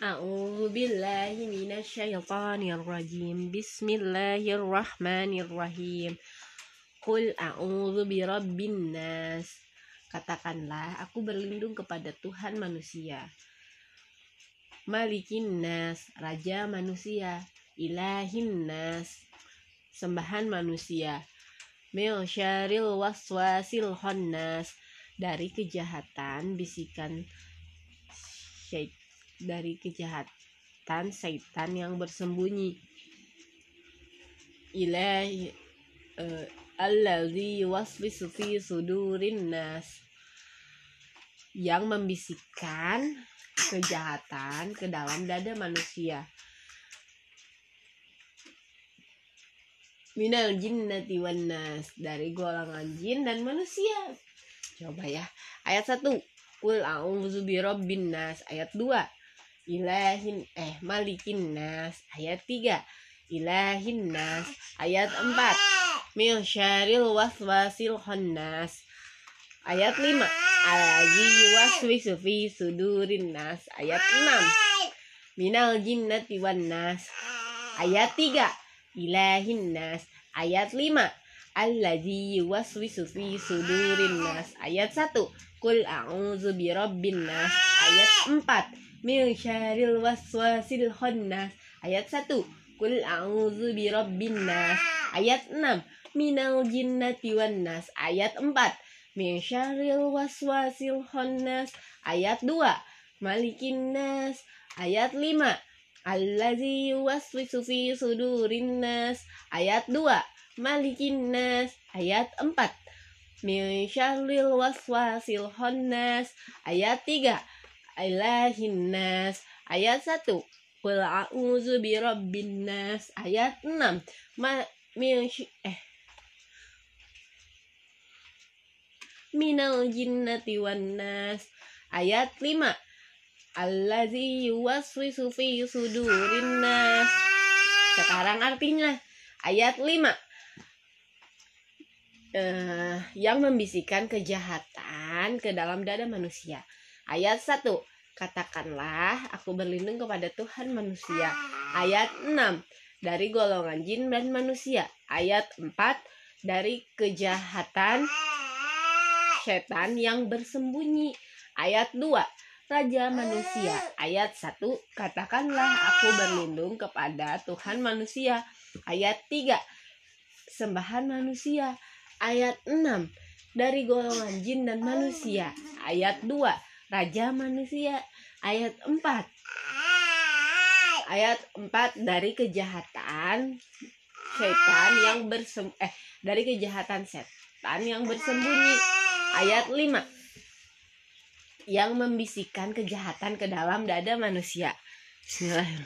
A'udzu billahi minasyaitonir rajim. Bismillahirrahmanirrahim. Qul a'udzu birabbin nas. Katakanlah, aku berlindung kepada Tuhan manusia. Malikin nas, raja manusia. Ilahin nas, sembahan manusia. Milsyaril waswasil khannas dari kejahatan bisikan syaitan dari kejahatan setan yang bersembunyi. Ilahi uh, allazi waswisu fi sudurin nas. Yang membisikkan kejahatan ke dalam dada manusia. Minal jinnati wan nas. Dari golongan jin dan manusia. Coba ya. Ayat 1 Kul a'udzu birabbin nas. Ayat 2 ilahin eh malikin nas. Ayat 3 ilahin nas. Ayat 4 mil syaril waswasil khannas. Ayat 5 alazi waswisu fi sudurin nas. Ayat 6 minal jinnati wan nas. Ayat 3 ilahin nas. Ayat 5 allazi waswisu fi sudurin nas. Ayat 1 kul a'udzu birabbin nas. Ayat 4 min syaril waswasil khannas. Ayat 1 Kul a'udzu birabbin nas. Ayat 6 minal jinnati wan nas. Ayat 4 min syaril waswasil khannas. Ayat 2 malikin nas. Ayat 5 allazi yuwaswisu fi sudurin nas. Ayat 2 malikin nas. Ayat 4 min syaril waswasil khannas. Ayat 3 ilahin nas. Ayat 1 Qul a'udzu birabbin nas. Ayat 6 ma min eh. Minal jinnati wan nas. Ayat 5 allazi yuwaswisu fi sudurin nas. Sekarang artinya. Ayat 5 uh, eh, yang membisikkan kejahatan ke dalam dada manusia. Ayat 1. Katakanlah, aku berlindung kepada Tuhan manusia. Ayat 6. Dari golongan jin dan manusia. Ayat 4. Dari kejahatan setan yang bersembunyi. Ayat 2. Raja manusia. Ayat 1. Katakanlah aku berlindung kepada Tuhan manusia. Ayat 3. Sembahan manusia. Ayat 6. Dari golongan jin dan manusia. Ayat 2 Raja Manusia. Ayat 4 ayat 4 dari kejahatan setan yang bersem eh dari kejahatan setan yang bersembunyi. Ayat 5 yang membisikkan kejahatan ke dalam dada manusia. Bismillahirrahmanirrahim